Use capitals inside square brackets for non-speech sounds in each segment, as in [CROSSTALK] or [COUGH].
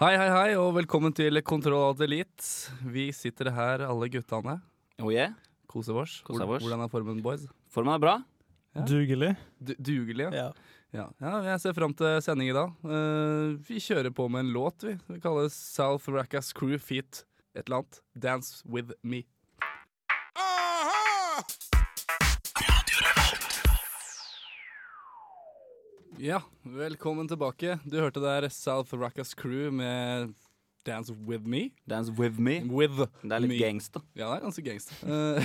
Hei, hei, hei, og velkommen til Kontroll og Delete. Vi sitter her, alle guttene. Oh yeah. Koser vårs. Koser vårs. Hvordan er formen, boys? Formen er bra. Ja. Dugelig. Du dugelig, Ja. Ja. ja, jeg ser fram til sending i dag. Uh, vi kjører på med en låt, vi. Vi kaller det South Rackas Crew Feet et eller annet. Dance With Me. Ja, velkommen tilbake. Du hørte der South Rackas Crew med Dance With Me. Dance with me. With Det er litt me. gangster. Ja, det er ganske gangster. uh,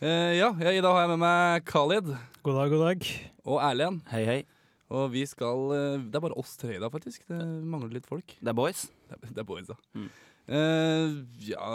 eh, [LAUGHS] ja, i dag har jeg med meg Khalid God dag, god dag. og Erlend. Hei, hei. Og vi skal eh, Det er bare oss tre i dag, faktisk. Det mangler litt folk. Det er boys. Det er, det er boys, da. Mm. Uh, ja,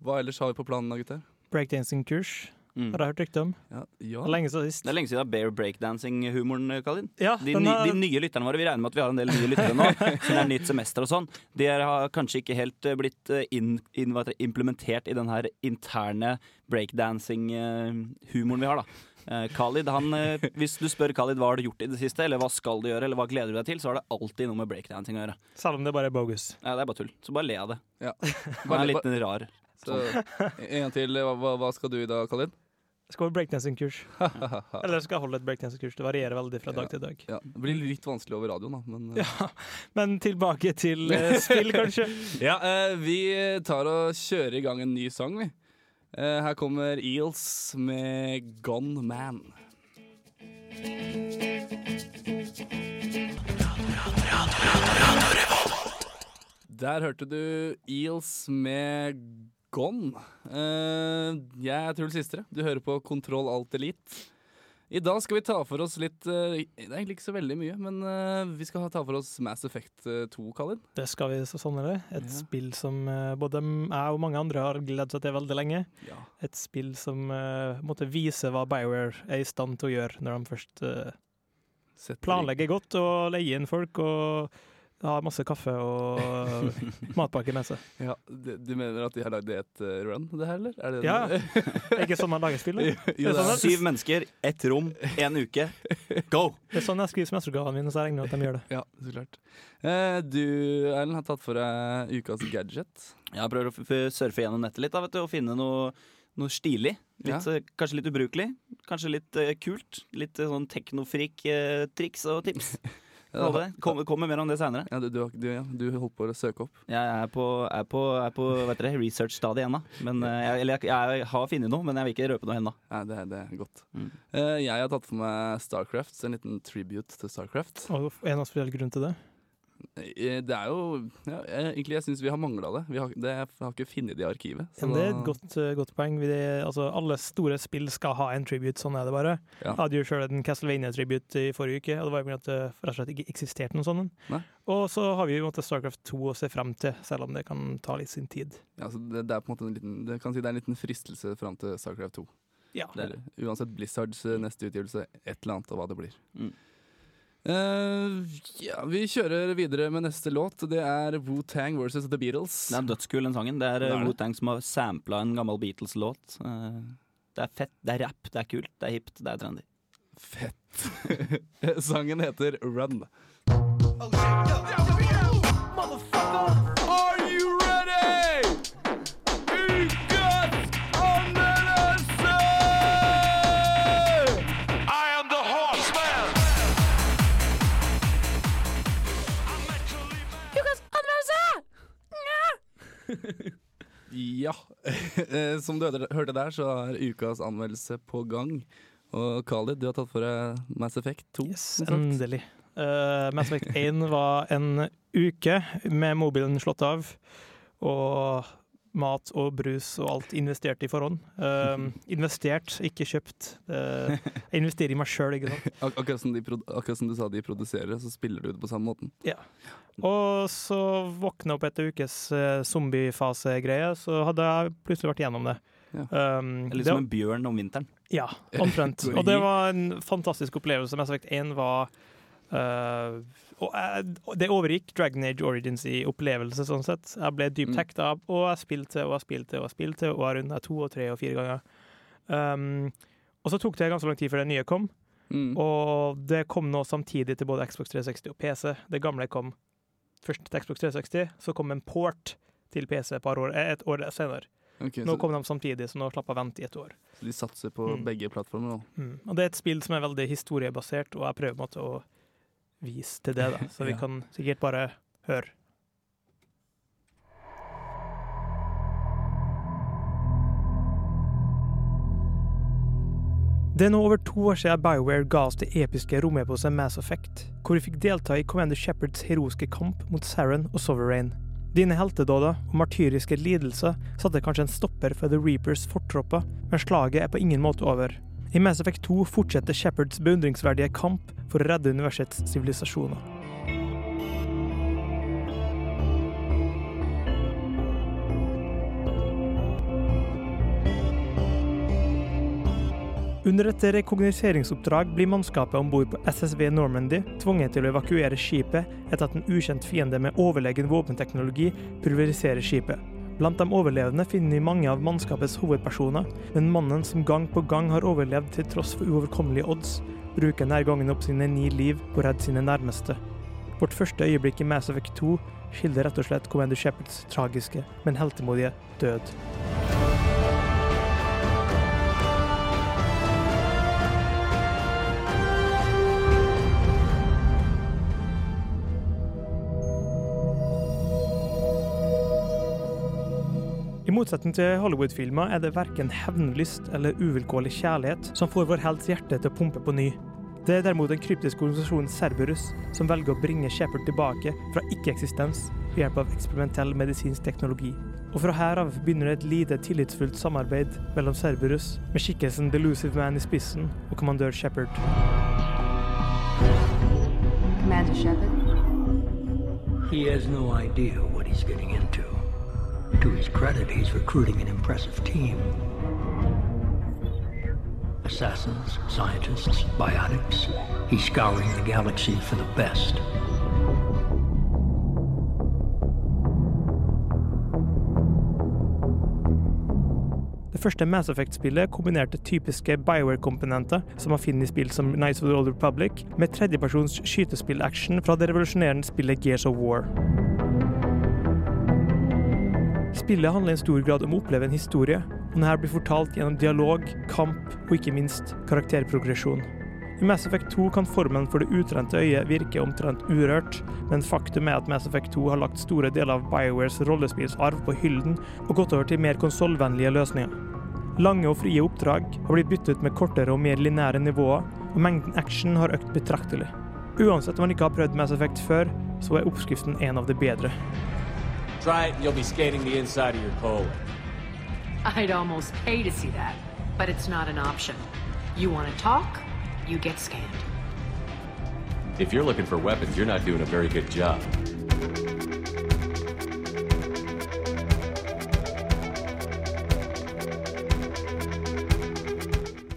hva ellers har vi på planen da, gutter? Breakdancing-kurs Mm. har jeg hørt rykte om. Ja, Det er lenge siden sist. Det er lenge siden Bear Breakdancing-humoren, Kalin. Ja, De, ny, er- de nye lytterne våre, vi regner med at vi har en del nye lyttere nå, [LAUGHS] siden det er nytt semester og sånn. De har kanskje ikke helt eh, blitt in, hva heter det, implementert i den her interne breakdancing-humoren vi har, da. Eh, Khalid, han, eh, hvis du spør Khalid hva har du gjort i det siste, eller hva skal du gjøre, eller hva gleder du deg til, så har det alltid noe med breakdancing å gjøre. Selv om det bare er bogus. Ja, det er bare tull. Så bare le av det. ja. Han Bare, er litt rar. så, en gang til. Hva- hva skal du i dag, Khalid? [LAUGHS] Jeg skal ha breakdancing-kurs. Eller jeg skal holde et breakdancing-kurs. Det varierer veldig fra dag Ja. til dag. Ja, det blir litt vanskelig over radioen, da. Men, eh, Ja, Men tilbake til uh, spill, [LAUGHS] kanskje. Ja, uh, vi tar og kjører i gang en ny sang, vi. Uh, her kommer Eels med Gone Man. Der hørte du Eels med Gone. Uh, jeg er Truls Sistre. Du hører på Kontroll Alt Elite. I dag skal vi ta for oss litt uh, Det er egentlig ikke så veldig mye, men uh, vi skal ta for oss Mass Effect eh, 2, Kalin. Det skal vi så sannelig. Et Ja. spill som eh, både jeg og mange andre har gledet seg til veldig lenge. Ja. Et spill som eh, måtte vise hva Bioware er i stand til å gjøre når de først eh, planlegger godt og leier inn folk og har masse kaffe og [LAUGHS] matpakke med seg. Ja, du, mener at de har lagd et eh, run, det her, eller? Er det Ja. Det er [LAUGHS] ikke sånn man lager spill. jo, Det er sånn er. Syv mennesker, ett rom, én uke. Go! Det er sånn jeg skriver semesteroppgavene mine, så jeg regner med at de gjør det. Ja, så klart. Eh, du, Erlend, har tatt for deg ukas gadget. Jeg prøver å f- f- surfe gjennom nettet litt da, vet du, og finne noe, noe stilig. Litt, ja. Kanskje litt ubrukelig, kanskje litt uh, kult. Litt uh, sånn teknofrik-triks og tips. [LAUGHS] Kommer kommer mer om det seinere. Ja, du, du, du, ja, du holdt på å søke opp. Jeg er på, er på, er på research-stadiet ennå. Eh, eller jeg, jeg har funnet noe, men jeg vil ikke røpe noe ennå. Ja, det, det er godt. Mm. Eh, jeg har tatt for meg Starcraft, en liten tribute til Starcraft. Og en av spesiell grunn til det. Eh, det er jo ja, Egentlig jeg syns vi har mangla det. Vi har, det. Jeg har ikke funnet det i arkivet. så Ja, det er et godt, eh, godt poeng. Vi, altså, alle store spill skal ha en tribute, sånn er det bare. Ja. Jeg hadde jo sjøl en Castlevania-tribute i forrige uke, og det var jo at det rett og slett ikke eksisterte noen sånn. Og så har vi jo Starcraft 2 å se frem til, selv om det kan ta litt sin tid. Ja, så det, det er på en måte en liten Det kan si det er en liten fristelse fram til Starcraft 2. Ja, Det er uansett Blizzards eh, neste utgivelse, et eller annet, og hva det blir. Mm. Eh, ja, vi kjører videre med neste låt. Det er Wu-Tang versus The Beatles. Det er dødskul, den sangen. Det er er uh. Wu-Tang som har sampla en gammel Beatles-låt. Uh, det er fett, det er rap, det er kult, det er hipt, det er trendy. Fett. [LAUGHS] Sangen heter Run. Are Ja. [LAUGHS] Eh, Som du hørte hørte der, så er ukas anmeldelse på gang. Og Khalid, du har tatt for deg Mass Effect 2. Yes, endelig. Uh, Mass Effect [LAUGHS] 1 var en uke med mobilen slått av, og mat og brus og alt investert i forhånd. Um, [LAUGHS] investert, ikke kjøpt. Uh, jeg investerer i meg sjøl, ikke sant. [LAUGHS] Ak akkurat, som de akkurat som du sa de produserer, så spiller du det på samme måten. Og så våkna jeg opp etter ukes uh, zombiefase-greie, så hadde jeg plutselig vært gjennom det. Ja. Um, Litt som en bjørn om vinteren. Ja, [LAUGHS] omtrent. Og det var en fantastisk opplevelse. Mass Effect 1 var eh, og jeg, Det overgikk Dragon Age Origins i opplevelse, sånn sett. Jeg ble dypt hekta av, og jeg spilte og jeg spilte og jeg spilte, og jeg runda to og tre og fire ganger. Um, og så tok det ganske lang tid før det nye kom, Mm. og det kom nå samtidig til både Xbox 360 og PC. Det gamle kom først til Xbox 360, så kom en port til PC et, par år, eh, et år senere. Okay, Nå kom de samtidig, så nå slapp jeg vente i et år. så de satser på Mm. begge plattformer. Mm. Og det er et spill som er veldig historiebasert, og jeg prøver på en måte å vise til det, da. [LAUGHS] Så vi kan sikkert bare høre. Det er nå over to år siden BioWare ga oss det episke romeposet Mass Effect, hvor vi fikk delta i Commander Shepherds heroiske kamp mot Saren og Sovereign. Dine heltedåder og martyriske lidelser satte kanskje en stopper for The Reapers fortropper, men slaget er på ingen måte over. I Mass Effect 2 fortsetter Shepherds beundringsverdige kamp for å redde universets sivilisasjoner. Under et rekognoseringsoppdrag blir mannskapet om bord på SSV Normandy tvunget til å evakuere skipet etter at en ukjent fiende med overlegen våpenteknologi pulveriserer skipet. Blant de overlevende finner vi mange av mannskapets hovedpersoner, men mannen som gang på gang har overlevd til tross for uoverkommelige odds, bruker denne gangen opp sine ni liv på å redde sine nærmeste. Vårt første øyeblikk i Mass Effect 2 skildrer rett og slett Commander Shepherds tragiske, men heltemodige død. I motsetning til Hollywood-filmer er det verken hevnlyst eller uvilkårlig kjærlighet som får vår helts hjerte til å pumpe på ny. Det er derimot den kryptiske organisasjonen Cerberus som velger å bringe Shepard tilbake fra ikke-eksistens ved hjelp av eksperimentell medisinsk teknologi. Og fra her av begynner det et lite tillitsfullt samarbeid mellom Cerberus, med skikkelsen Delusive Man i spissen, og kommandør Shepard. Commander Shepard, He has no idea what he's getting. To his credit, he's recruiting an impressive team. Assassins, scientists, biotics. He's scouring the galaxy for the best. Det første Mass Effect-spillet kombinerte typiske Bioware-komponenter som man finner i spill som Knights of the Old Republic, med tredjepersons skytespill-action fra det revolusjonerende spillet Gears of War. Spillet handler i stor grad om å oppleve en historie, og denne blir fortalt gjennom dialog, kamp og ikke minst karakterprogresjon. I Mass Effect 2 kan formen for det utrente øyet virke omtrent urørt, men faktum er at Mass Effect 2 har lagt store deler av BioWares rollespillsarv på hyllen og gått over til mer konsollvennlige løsninger. Lange og frie oppdrag har blitt byttet med kortere og mer lineære nivåer, og mengden action har økt betraktelig. Uansett om man ikke har prøvd Mass Effect før, så er oppskriften en av de bedre. Try it and you'll be skating the inside of your colon. I'd almost pay to see that, but it's not an option. You want to talk, you get scanned. If you're looking for weapons, you're not doing a very good job.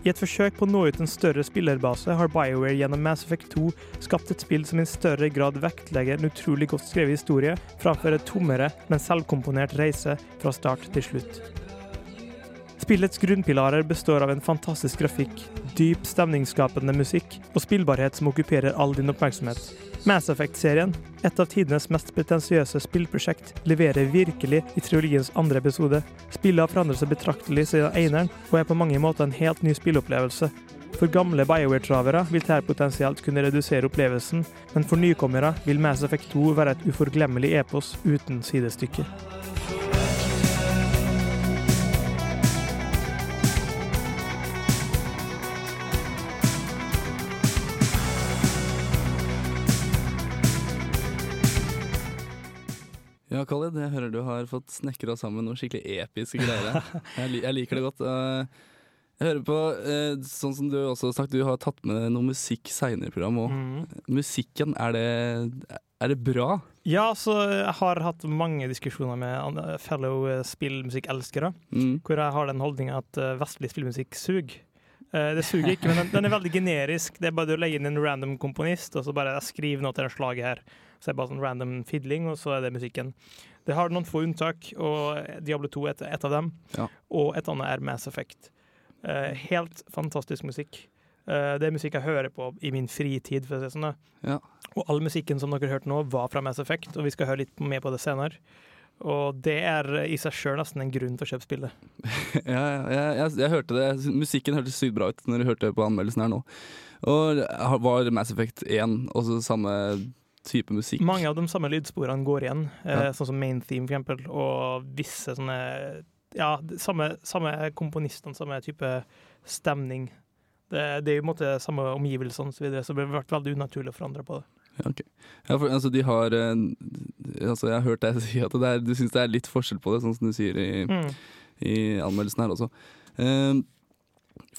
I et forsøk på å nå ut en større spillerbase har BioWare gjennom Mass Effect 2 skapt et spill som i større grad vektlegger en utrolig godt skrevet historie, framfor et tommere, men selvkomponert reise fra start til slutt. Spillets grunnpilarer består av en fantastisk grafikk, dyp, stemningsskapende musikk og spillbarhet som okkuperer all din oppmerksomhet. Mass Effect-serien, et av tidenes mest pretensiøse spillprosjekt, leverer virkelig i triologiens andre episode. Spillet har forandret seg betraktelig siden eneren, og er på mange måter en helt ny spillopplevelse. For gamle BioWare-travere vil dette potensielt kunne redusere opplevelsen, men for nykommere vil Mass Effect 2 være et uforglemmelig epos uten sidestykke. Ja, Khalid, jeg hører du har fått snekra sammen noen skikkelig episke greier. [LAUGHS] Jeg, jeg liker det godt. Eh, Jeg hører på, eh, sånn som du også har sagt, du har tatt med noe musikk seinere i programmet òg. Mm. Musikken, er det, er det bra? Ja, så jeg har hatt mange diskusjoner med fellow eh, spillmusikkelskere, Mm. hvor jeg har den holdninga at vestlig spillmusikk suger. Det suger ikke, men den, den er veldig generisk. Det er bare å legge inn en random komponist, og så bare skriver noe til det slaget her. Så er det bare sånn random fiddling, og så er det musikken. Det har noen få unntak, og Diablo 2 er et, av dem. Ja. Og et annet er Mass Effect. Uh, helt fantastisk musikk. Uh, det er musikk jeg hører på i min fritid, for å si det sånn. Ja. Og all musikken som dere hørte nå, var fra Mass Effect, og vi skal høre litt mer på det senere. Og det er i seg sjøl nesten en grunn til å kjøpe spillet. [LAUGHS] Ja, ja, jeg, jeg, jeg hørte det. Musikken hørtes sykt bra ut når du hørte på anmeldelsen her nå. Og var Mass Effect 1 også samme type musikk? Mange av de samme lydsporene går igjen, eh, Ja. sånn som Main Theme for eksempel, og visse sånne Ja, samme, samme komponistene, samme type stemning. Det, det er jo i en måte samme omgivelsene og så videre, så det blir vært veldig unaturlig å forandre på det. Ja, ok. ja, for, altså, de har eh, altså, Jeg har hørt deg [LAUGHS] si at det er, du syns det er litt forskjell på det, sånn som du sier i, Mm. i anmeldelsen her også. Eh,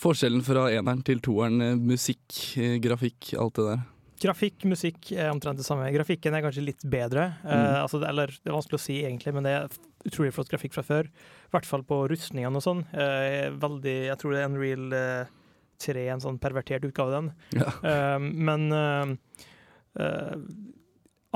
forskjellen fra eneren til toeren, eh, musikk, grafikk, alt det der. Grafikk, musikk er omtrent det samme. Grafikken er kanskje litt bedre. Mm. Uh, altså, eller det er vanskelig å si egentlig, men det er utrolig flott grafikk fra før. I hvert fall på rustningene og sånn. Uh, veldig, jeg tror det er en real uh, 3, en sånn pervertert utgave av den. Ja. Uh, men eh, eh,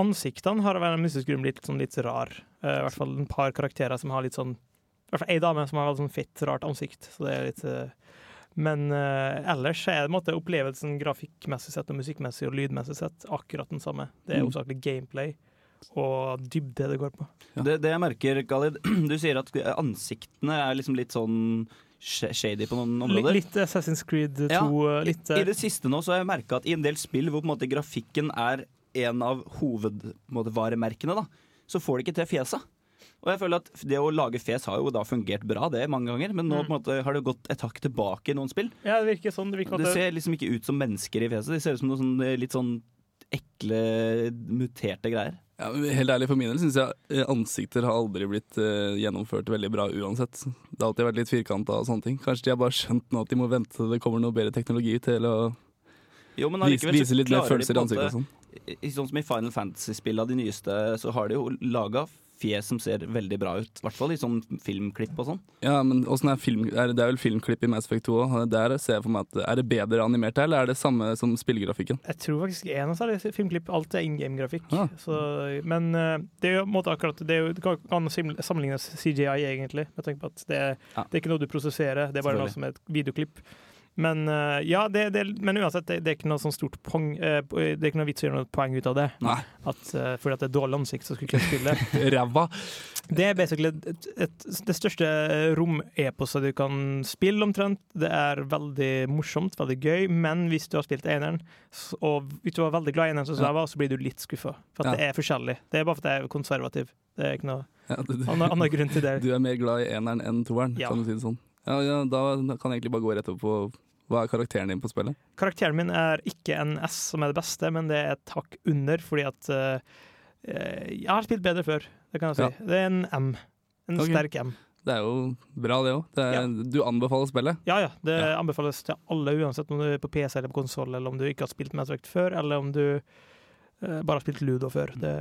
ansiktene har av en mystisk grunn blitt sånn litt rar. Eh, I hvert fall en par karakterer som har litt sånn I hvert fall ei dame som har veldig sånn fett, rart ansikt. Så det er litt eh, Men eh, ellers er det en måte opplevelsen grafikkmessig sett og musikkmessig og lydmessig sett akkurat den samme. Det er Mm. gameplay og dybde det går på. Det, det jeg merker, Khalid, [CLEARS THROAT] du sier at ansiktene er liksom litt sånn shady på noen områder. litt Assassin's Creed 2. Ja, eh, litt, I eh, det siste nå så har jeg merka at i en del spill hvor på en måte grafikken er en av hovedvaremerkene, da, så får de ikke til fjeset. Og jeg føler at Det å lage fjes har jo da fungert bra, det mange ganger, men nå Mm. på en måte har det gått et hakk tilbake i noen spill. ja, det virker sånn. Det virker Det ser liksom ikke ut som mennesker i fjeset. De ser ut som noen sånn, eh, litt sånn ekle, muterte greier. Ja, helt ærlig, For min del syns jeg eh, ansikter har aldri blitt uh, gjennomført veldig bra uansett. Det har alltid vært litt firkanta og sånne ting. Kanskje de har bare skjønt nå at de må vente til det kommer noe bedre teknologi til å Jo, men vise, vise litt mer følelser i ansiktet og sånn. Sånn som i Final Fantasy-spillene de nyeste, så har de jo laga fjes som ser veldig bra ut. I hvert fall i sånn filmklipp og sånn. Ja, men er film... Er det, det er vel filmklipp i Mass Effect 2 òg. Der ser jeg for meg at Er det bedre animert her, eller er det samme som spillegrafikken? Jeg tror faktisk en av seg særlig filmklipp. Alt er in game-grafikk. Ah. Men eh, det er jo måte akkurat Det, er jo, det kan kan sammenlignes CGI, egentlig. Med tanke på at det, er- Ja. det er ikke noe du prosesserer, det er bare noe som er et videoklipp. Men eh, ja, det, det, men uansett, det, det er ikke noe sånn stort pong, eh, Det er ikke noe vits å gjøre noe poeng ut av det. Nei. At, eh, fordi at det er dårlig ansikt, så skulle ikke spille. [LAUGHS] Ræva! Det er basically et, et, det største rom-eposet du kan spille, omtrent. Det er veldig morsomt, veldig gøy, men hvis du har spilt eneren, og hvis du var veldig glad i eneren, som jeg var, så blir du litt skuffa. For at Ja. det er forskjellig. Det er bare fordi jeg er konservativ. Det er ikke noe Ja, du, du, annen, annen grunn til det. [LAUGHS] du er mer glad i eneren enn toeren, Ja. kan du si det sånn. Ja, ja, da kan jeg egentlig bare gå rett over på hva er karakteren din på spillet. Karakteren min er ikke en S som er det beste, men det er et hakk under, fordi at eh, Jeg har spilt bedre før, det kan jeg si. Ja. Det er en M. En okay. sterk M. Det er jo bra, det òg. Du anbefaler spillet. Ja, ja. Det Ja. anbefales til alle, uansett om du er på PC eller på konsoll, eller om du ikke har spilt Mass Effect før, eller om du uh, bare har spilt Ludo før. Det,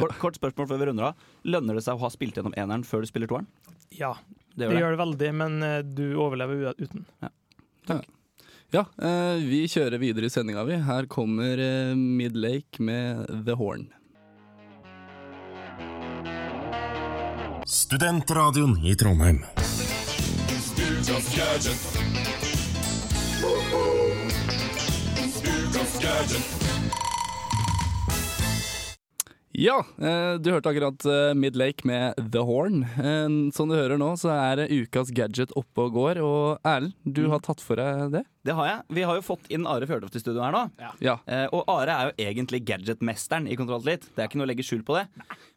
Kort, kort spørsmål før vi runder av. Lønner det seg å ha spilt gjennom eneren før du spiller toeren? Ja, Det gjør det. gjør det veldig, men eh, du overlever uten. Ja, eh, vi kjører videre i sendinga, vi. Her kommer eh, Midlake med The Horn. Studentradioen i Trondheim. Ja, eh, du hørte akkurat eh, Midlake med The Horn. Eh, som du hører nå, så er ukas gadget oppe og går. Og Erlend, du Mm. har tatt for deg det? Det har jeg. Vi har jo fått inn Are Fjørtoft i studio her nå. Ja. Eh, og Are er jo egentlig gadgetmesteren i Kontroll Elite. Det er ikke noe å legge skjul på det.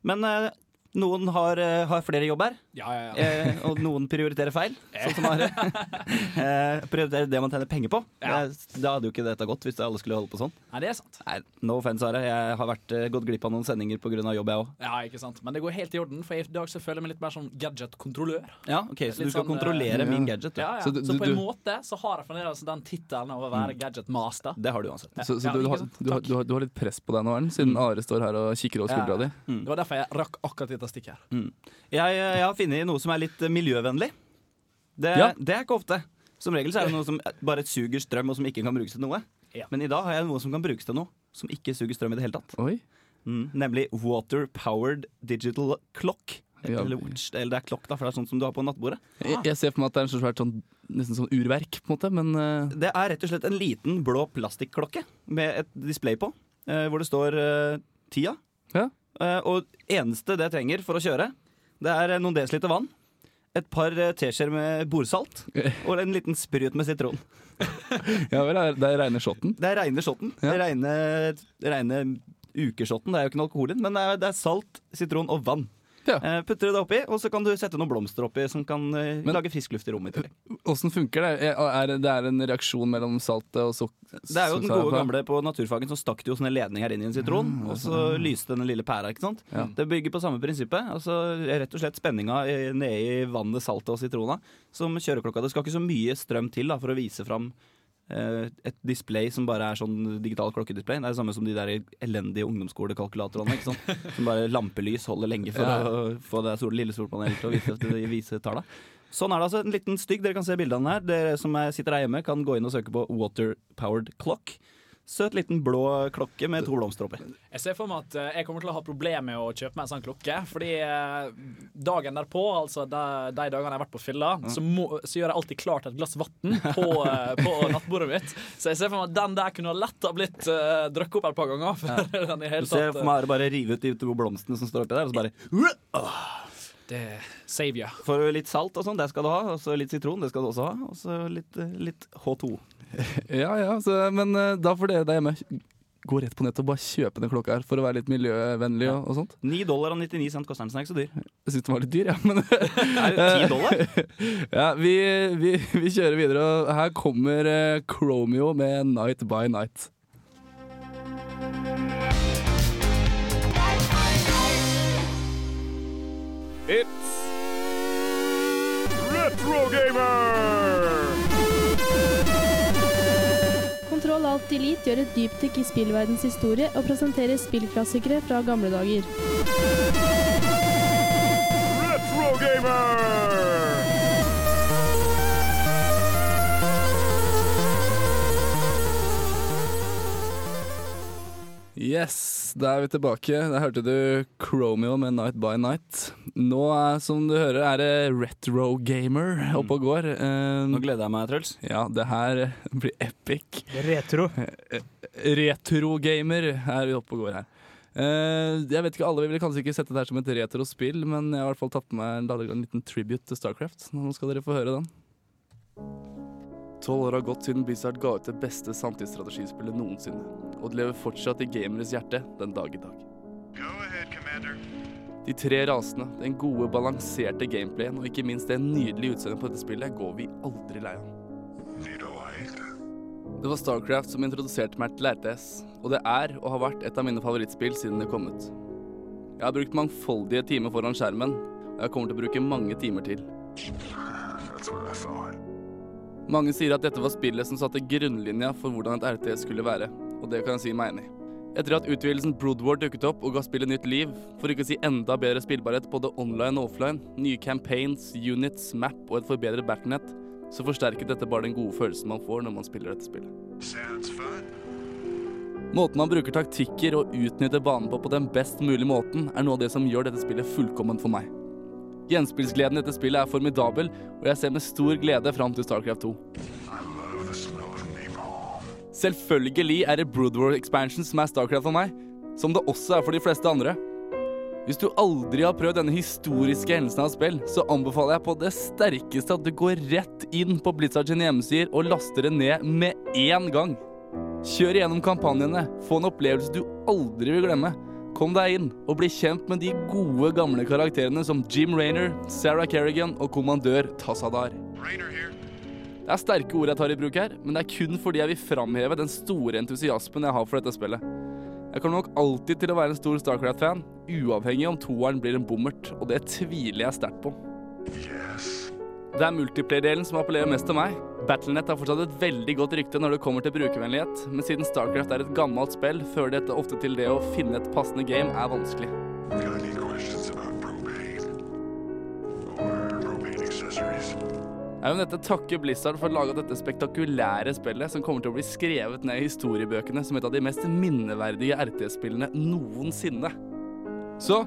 Men eh, Noen har, eh, har flere jobber, Ja, ja, ja. eh, og noen prioriterer feil. Sånn som Are. [LAUGHS] eh, prioriterer det man tjener penger på. Ja. Da hadde jo ikke dette gått hvis alle skulle holde på sånn. Nei, det er sant. Nei, no offense, Are. Jeg har vært, eh, gått glipp av noen sendinger pga. jobb, jeg òg. Ja, ikke sant. Men det går helt i orden, for i dag så føler jeg meg litt mer som gadget-kontrollør. Ja, ok, Så Litt du skal sånn, kontrollere uh, min gadget? du. Ja, ja. Så Så, på på du- en måte så har jeg fremdeles den tittelen av å være gadget-master. Det har du uansett. Så, så Ja, du, har, du, har, du, har, du har litt press på deg nå, Arlen, siden Are står her og kikker over skuldra di. Det var derfor jeg rakk akkurat dette stikket her. Mm. Jeg, jeg har funnet noe som er litt eh, miljøvennlig. Det, Ja. det er ikke ofte. Som regel så er det noe som bare suger strøm, og som ikke kan brukes til noe. Ja. Men i dag har jeg noe som kan brukes til noe som ikke suger strøm i det hele tatt. Mm, nemlig water powered digital clock. Ja. Eller, watch, eller det er klokk, da, for det er sånn som du har på nattbordet. Jeg, jeg ser for meg at det er en så svært sånn, nesten sånn urverk, på en måte, men uh... Det er rett og slett en liten blå plastikklokke med et display på, uh, hvor det står uh, tida. Ja. Eh, og eneste det trenger for å kjøre, det er noen desiliter vann, et par eh, teskjeer med bordsalt [LAUGHS] og en liten sprut med sitron. ja vel, det er- er reine shotten. Det er reine shotten. Ja. Reine, reine ukeshotten. Det er jo ikke noe alkohol i den, men det er, det er salt, sitron og vann. Ja. Uh, putter du det oppi, og så kan du sette noen blomster oppi som kan uh, Men- lage frisk luft i rommet i tillegg. Åssen funker det? Er, det er en reaksjon mellom saltet og sukker? Det er jo den gode gamle på naturfagen, som stakk det jo sånne ledninger inn i en sitron, og så lyste denne lille pæra, ikke sant. Ja. Det bygger på samme prinsippet. Altså rett og slett spenninga nede i vannet, saltet og sitrona som kjører klokka. Det skal ikke så mye strøm til da, for å vise fram et display som bare er sånn digital klokkedisplay. Det er det samme som de der elendige ungdomsskolekalkulatorene. Ikke sant? [LAUGHS] Som bare lampelys holder lenge for Ja. å få det sol, lille solpanelet til å vise, vise talla. Sånn er det altså. En liten stygg. Dere kan se bildene her. Dere som er, sitter her hjemme, kan gå inn og søke på Water Powered Clock. Søt liten blå klokke med to blomster oppi. Jeg ser for meg at eh, jeg kommer til å ha problemer med å kjøpe meg en sånn klokke. Fordi eh, dagen derpå, altså de, de dagene jeg har vært på fylla, så, må, så gjør jeg alltid klart et glass vann på, eh, på [LAUGHS] nattbordet mitt. Så jeg ser for meg at den der kunne lett ha blitt uh, drukket opp et par ganger. Ja. [LAUGHS] den i Du ser for meg Are bare rive ut de to blomstene som står oppi der, og så bare Det er savior. For litt salt og sånn, det skal du ha. Og så litt sitron, det skal du også ha. Og så litt, eh, litt H2. [LAUGHS] Ja ja, så, men eh, da får dere der hjemme gå rett på nettet og bare kjøpe den klokka her for å være litt miljøvennlig og, og sånt. 9 dollar og 99 cent koster den, så den er ikke så dyr. Jeg syns den var litt dyr, ja. Men [LAUGHS] Er det 10 dollar? [LAUGHS] ja, vi, vi, vi kjører videre, og her kommer eh, Chromeo med 'Night by Night'. It's Retro Gamer! Kontroll Alt Elite gjør et dypdykk i spillverdens historie og presenterer spillklassikere fra gamle dager. Retro Gamer! Yes, da er vi tilbake. Der hørte du Chromeo med 'Night by Night'. Nå er, som du hører, er det Retro Gamer oppe og går. Eh, Nå gleder jeg meg, Truls. Ja, det her [LAUGHS] blir epic. Retro. Retro Gamer er vi oppe og går her. Uh, jeg vet ikke, Alle vil kanskje ikke sette det her som et retrospill, men jeg har i hvert fall tatt med meg en liten tribute til Starcraft. Nå skal dere få høre den. Tolv år har gått siden Blizzard ga ut det beste samtidsstrategispillet noensinne, og det lever fortsatt i gameres hjerte den dag i dag. Ahead, De tre rasene, den gode, balanserte gameplayen og ikke minst det nydelige utseendet på dette spillet går vi aldri lei av. Det var Starcraft som introduserte meg til RTS, og det er og har vært et av mine favorittspill siden det kom ut. Jeg har brukt mangfoldige timer foran skjermen, og jeg kommer til å bruke mange timer til. Mange sier at dette var spillet som satte grunnlinja for hvordan et RTS skulle være, og det kan jeg si meg enig i. Etter at utvidelsen Broodward dukket opp og ga spillet nytt liv, for ikke å si enda bedre spillbarhet både online og offline, nye campaigns, units, map og et forbedret battlenet, så forsterket dette bare den gode følelsen man får når man spiller dette spillet. Måten man bruker taktikker og utnytter banen på på den best mulige måten, er noe av det som gjør dette spillet fullkomment for meg. Gjenspillsgleden i dette spillet er formidabel, og jeg ser med stor glede fram til Starcraft 2. Selvfølgelig er det Broodwar Expansion som er Starcraft for meg, som det også er for de fleste andre. Hvis du aldri har prøvd denne historiske hendelsen av spill, så anbefaler jeg på det sterkeste at du går rett inn på Blizzard sine hjemmesider og laster det ned med én gang. Kjør igjennom kampanjene, få en opplevelse du aldri vil glemme. Kom deg inn og bli kjent med de gode, gamle karakterene som Jim Raynor, Sarah Kerrigan og kommandør Tassadar. Det er sterke ord jeg tar i bruk her, men det er kun fordi jeg vil framheve den store entusiasmen jeg har for dette spillet. Jeg kommer nok alltid til å være en stor Starcraft-fan, uavhengig om toeren blir en bommert, og det tviler jeg sterkt på. Det er multiplayer-delen som appellerer mest til meg. Battlenet har fortsatt et veldig godt rykte når det kommer til brukervennlighet, men siden Starcraft er et gammelt spill, fører dette ofte til det å finne et passende game er vanskelig. Jeg vil dette takke Blizzard for å lage dette spektakulære spillet som kommer til å bli skrevet ned i historiebøkene som et av de mest minneverdige RTS-spillene noensinne. Så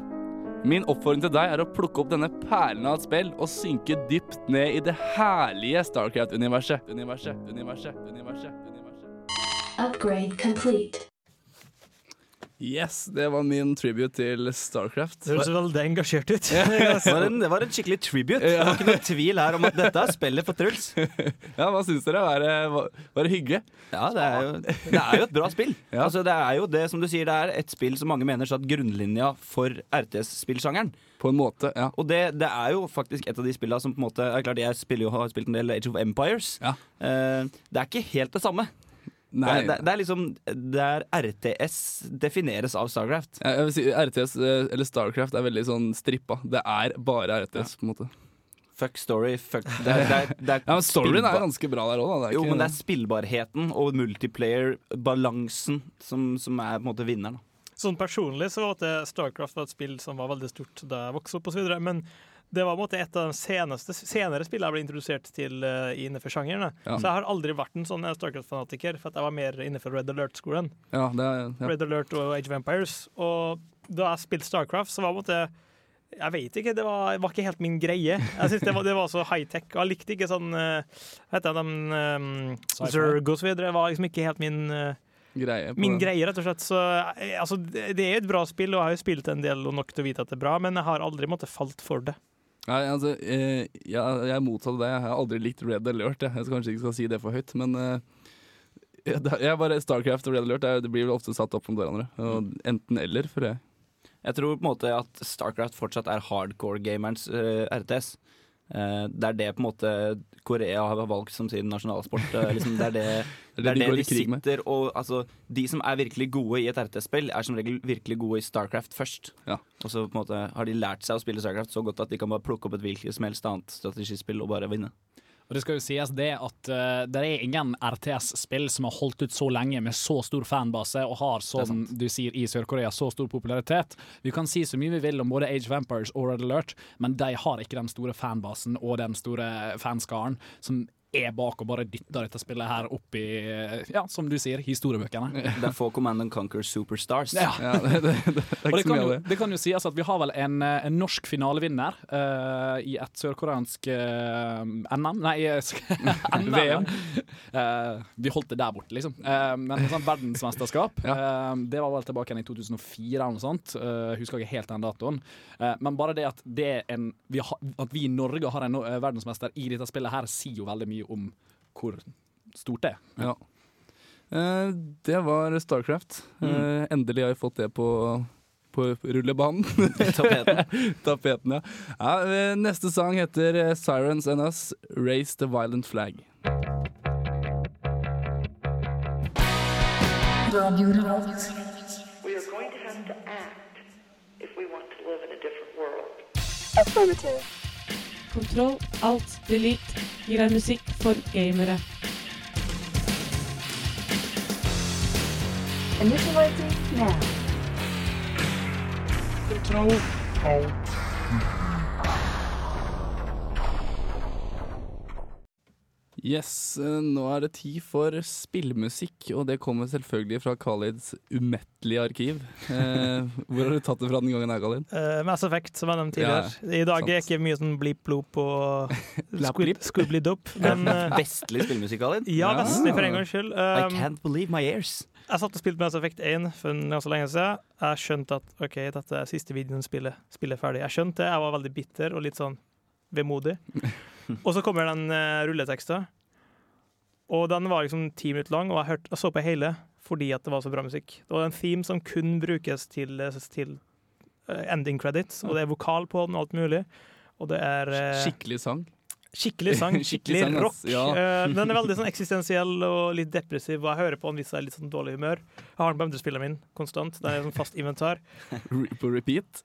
min oppfordring til deg er å plukke opp denne perlen av et spill og synke dypt ned i det herlige Starcraft-universet. Universet, universet, universet, universet. Upgrade complete. Yes, det var min tribute til Starcraft. Det høres veldig engasjert ut. Det var, en, det var en skikkelig tribute. Det var ikke noen tvil her om at dette er spillet for Truls. [LAUGHS] Ja, hva syns dere? Var det, var, var det hyggelig? Ja, det er, jo, det er jo et bra spill. [LAUGHS] Altså, det er jo det som du sier, det er et spill som mange mener satt grunnlinja for RTS-spillsjangeren. På en måte, ja. Og det, det er jo faktisk et av de spillene som på en måte er klart Jeg spiller jo, har spilt en del Age of Empires. Eh, det er ikke helt det samme. Nei. Det, det, det er liksom Der RTS defineres av Starcraft. Jeg vil si RTS, eh, eller Starcraft, er veldig sånn strippa. Det er bare RTS, på en måte. Fuck story, fuck det er, det er, det er [LAUGHS] Ja, men storyen er ganske bra der òg, da. Jo, men det er spillbarheten og multiplayer-balansen som, som er på en måte vinneren. Sånn personlig så var det Starcraft var et spill som var veldig stort da jeg vokste opp, og så videre, men det var på en måte et av de seneste, senere spillene jeg ble introdusert til uh, innenfor sjangeren. Ja. Så jeg har aldri vært en sånn eh, Starcraft-fanatiker, for at jeg var mer innenfor Red Alert-skolen. Ja, ja. Red Alert og Age of Empires. Og da jeg spilte Starcraft, så var på en måte Jeg vet ikke, det var, var ikke helt min greie. Jeg synes det var, det var så high-tech, og jeg likte ikke sånn uh, Hva heter de um, Zerg og så videre. var liksom ikke helt min uh, Greie Min greie, rett og slett. Så, eh, altså, det det er et bra spill, og jeg har jo spilt en del og nok til å vite at det er bra, men jeg har aldri måttet falt for det. Nei, altså, eh, jeg, er motsatt av det. Jeg har aldri likt Red Alert. Jeg, jeg skal kanskje ikke skal si det for høyt, men eh, [LAUGHS] jeg, er bare Starcraft og Red Alert det, blir vel ofte satt opp mot hverandre. Enten eller, føler jeg. Jeg tror på en måte at Starcraft fortsatt er hardcore-gamerens uh, RTS. Eh, det er det på en måte Korea har valgt som sin nasjonalsport. Eh, [LAUGHS] liksom, det er det, Det er det, de de sitter med. og altså, De som er virkelig gode i et RTS-spill, er som regel virkelig gode i Starcraft først. Og så på en måte har de lært seg å spille Starcraft så godt at de kan bare plukke opp et hvilket som helst annet strategispill og bare vinne. Og det skal jo sies det at uh, det er ingen RTS-spill som har holdt ut så lenge med så stor fanbase og har, som du sier i Sør-Korea, så stor popularitet. Vi kan si så mye vi vil om både Age of Empires og Red Alert, men de har ikke den store fanbasen og den store fanskaren som er bak og bare dytter dette spillet her opp i, eh, ja, som du sier, historiebøkene. [LAUGHS] Det er få Command and Conquer Superstars. Ja. det, det, det, Og det kan, jo, det kan jo sies at vi har vel en, eh, en norsk finalevinner uh, i et sørkoreansk uh, NM Nei, eh, NM. VM. Uh, vi holdt det der borte, liksom. Eh, men sånn sånt verdensmesterskap, eh, det var vel tilbake igjen i 2004 eller noe sånt. Uh, husker ikke helt den datoen. Eh, men bare det at, det en, vi ha, at vi i Norge har en eh, verdensmester i dette spillet her, sier jo veldig mye om hvor stort det er. Ja. Eh, det var Starcraft. Eh, endelig har jeg fått det på, på rullebanen. [LAUGHS] Tapeten. [LAUGHS] Tapeten, ja. ja. eh, Neste sang heter eh, 'Sirens and Us', 'Raise the Violent Flag'. We are going to have to act if we want to live in a different world. Affirmative. Kontroll, alt, delete gir deg musikk for gamere. Initializing now. Kontroll, alt. Yes, eh, nå er det tid for spillmusikk, og det kommer selvfølgelig fra Khalids umettelige arkiv. Eh, [LAUGHS] hvor har du tatt det fra den gangen her, Khalid? Uh, Mass Effect, som jeg nevnte tidligere. Ja, I dag er ikke mye sånn blip-blop og [LAUGHS] Blap-blip? squibbly-dop. [LAUGHS] Men vestlig spillmusikk, Khalid? Ja, vestlig for en gangs skyld. I Um, can't believe my ears. Jeg satt og spilte Mass Effect 1 for ganske lenge siden. Jeg skjønte at ok, dette er siste videoen spillet, spillet er ferdig. Jeg skjønte det, jeg var veldig bitter og litt sånn vemodig. [LAUGHS] og så kommer den uh, rulleteksten, og den var liksom ti minutter lang, og jeg, hørte, jeg så på hele fordi at det var så bra musikk. Det var en theme som kun brukes til, til eh, ending credits, og det er vokal på den og alt mulig. Og det er eh, Skikkelig sang. Skikkelig sang, [LAUGHS] Skikkelig skikkelig rock. Ja. Eh, den er veldig sånn eksistensiell og litt depressiv, og jeg hører på den hvis jeg er litt sånn dårlig humør. Jeg har den på MP3-spilleren min konstant. Den er sånn fast inventar. På repeat.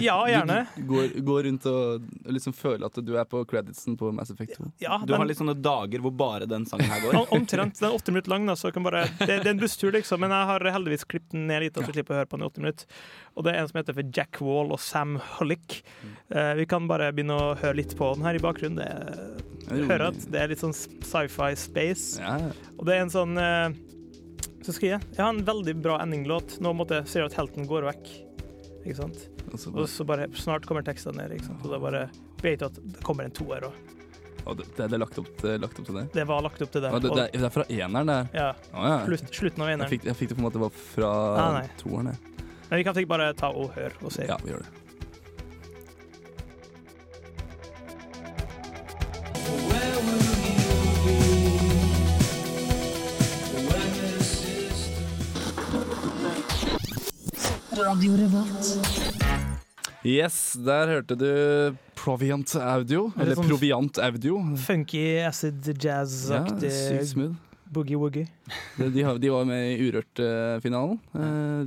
Ja, gjerne. Du går, går rundt og liksom føler at du er på creditsen på Mass Effect 2. Ja, Du har litt sånne dager hvor bare den sangen her går. Omtrent. Den er åtte minutter lang, da, så kan bare, det, det er en busstur, liksom. Men jeg har heldigvis klippet den ned litt, så jeg slipper å høre på den i åtte minutter. Og det er en som heter for Jack Wall og Sam Hollick. Eh, vi kan bare begynne å høre litt på den her i bakgrunnen. Det, er, hører at det er litt sånn sci-fi space. Ja. Og det er en sånn eh, Så skal jeg Jeg har en veldig bra endinglåt. Nå måtte jeg se at helten går vekk. Ikke sant? Og så bare Snart kommer tekstene ned, ikke sant? og da bare vet du at det kommer en toer òg. Og det, det er lagt opp, til- lagt opp til det? Det var lagt opp til det. Og- det, det er fra eneren, det? Ja. Oh, ja. Slutt, slutten av eneren. Jeg fikk, jeg fikk det på en måte var fra Ah, toeren. jeg. Men vi kan sikkert bare ta og høre og se. Ja, vi gjør det. Radio Revolt. Yes, der hørte du Proviant Audio. Er Eller sånn- Proviant Audio. Funky acid jazz-aktig Ja, sykt smooth. boogie-woogie. De, de, var med i Urørt-finalen.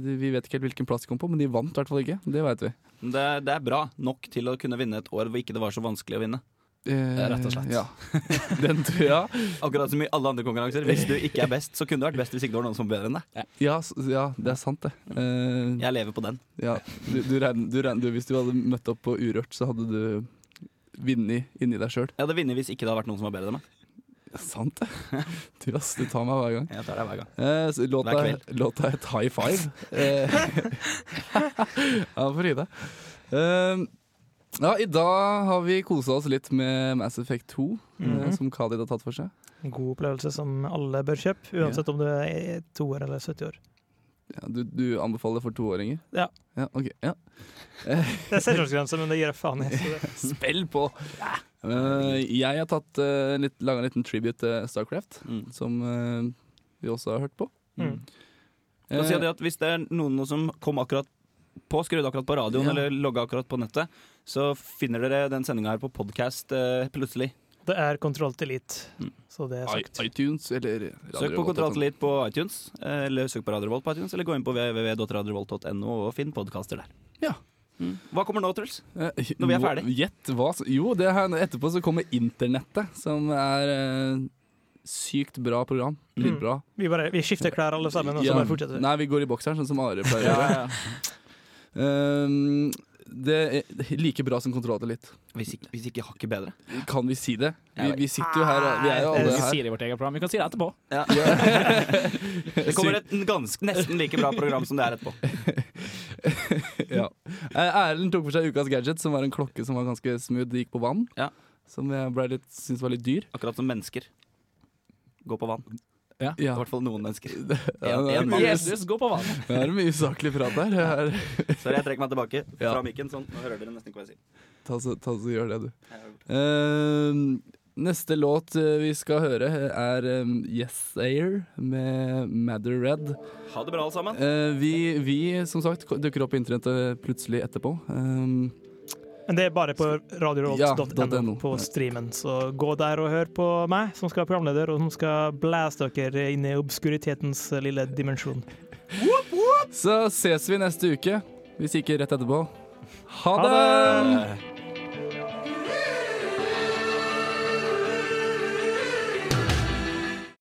vi vet ikke helt hvilken plass de kom på, men de vant i hvert fall ikke. Det vet vi. Det, det er bra nok til å kunne vinne et år hvor ikke det var så vanskelig å vinne. Eh, Rett og slett. Ja. [LAUGHS] Den tror jeg. Akkurat som i alle andre konkurranser. Hvis du ikke er best, så kunne du vært best hvis ikke det var noen som var bedre enn deg. Ja, ja, det er sant, det. Eh, Jeg lever på den. ja. du, du, regner, du, regner, du, hvis du hadde møtt opp på Urørt, så hadde du vunnet inni deg sjøl. Jeg hadde vunnet hvis ikke det hadde vært noen som var bedre enn meg. Sant det. Du, ass, du tar meg hver gang. Jeg tar deg hver gang. Eh, låta, Hver kveld. låta het High Five. Eh, [LAUGHS] ja, for Ida. Eh, ja, I dag har vi kosa oss litt med Mass Effect 2, mm -hmm. som Khalid har tatt for seg. En god opplevelse som alle bør kjøpe, uansett om du er to år eller 70 år. Ja, du, du anbefaler for toåringer? Ja. Ja, ok. Ja. Eh, [LAUGHS] Det er selvmordsgrense, men det gir jeg faen i. [LAUGHS] Spill på! Eh, jeg har tatt, uh, litt, laga en liten tribute til Starcraft, Mm. som uh, vi også har hørt på. Mm. Si det at Hvis det er noen som kom akkurat på, skrudd akkurat på radioen Ja. eller logga akkurat på nettet, så finner dere den sendinga her på podkast plutselig. Det er kontroll til elite, Mm. så det er I, iTunes eller Søk på Kontroll til på iTunes, eh, eller søk på Radio Volt på iTunes, eller gå inn på www.radiovolt.no og finn podkaster der. Ja. Mm. Hva kommer nå, Truls? Eh, Når vi er ferdig. Gjett hva Jo, det her, etterpå så kommer Internettet, som er eh, sykt bra program. Litt Mm. Vi, bare, vi skifter klær alle sammen, og så Ja. bare fortsetter vi. Nei, vi går i bokseren, sånn som Are pleier å Ja, gjøre. [LAUGHS] ja, ja. Um, det er like bra som Kontrollatet litt. Hvis, ikke, hvis ikke hakket bedre. Kan vi si det? Vi, vi sitter jo her, vi er jo alle her. Vi sier det i vårt eget program. Vi kan si det etterpå. [LAUGHS] Det kommer et ganske, nesten like bra program som det er etterpå. [LAUGHS] ja. Eh, Erlend tok for seg ukas gadget, som var en klokke som var ganske smooth, Det gikk på vann. Ja. Som jeg ble litt, syntes var litt dyr. Akkurat som mennesker. Gå på vann. Ja. I hvert fall noen mennesker. [LAUGHS] Ja, En- det en mye- mann. Jesus, gå på vann. [LAUGHS] Det er mye usaklig prat der. Det er- [LAUGHS] Sorry, jeg trekker meg tilbake Ja. fra mikken. Sånn, nå hører dere nesten ikke hva jeg sier. Ta så, ta så gjør det, du. Eh, neste låt eh, vi skal høre, er um, Yes Air med Madder Red. Ha det bra, alle sammen. Uh, vi, vi, som sagt, dukker opp på internettet plutselig etterpå. Um, Men det er bare på Ja, på streamen, så gå der og hør på meg, som skal være programleder, og som skal blæse dere inn i obskuritetens lille dimensjon. så ses vi neste uke, hvis ikke rett etterpå. Ha Ha det! det!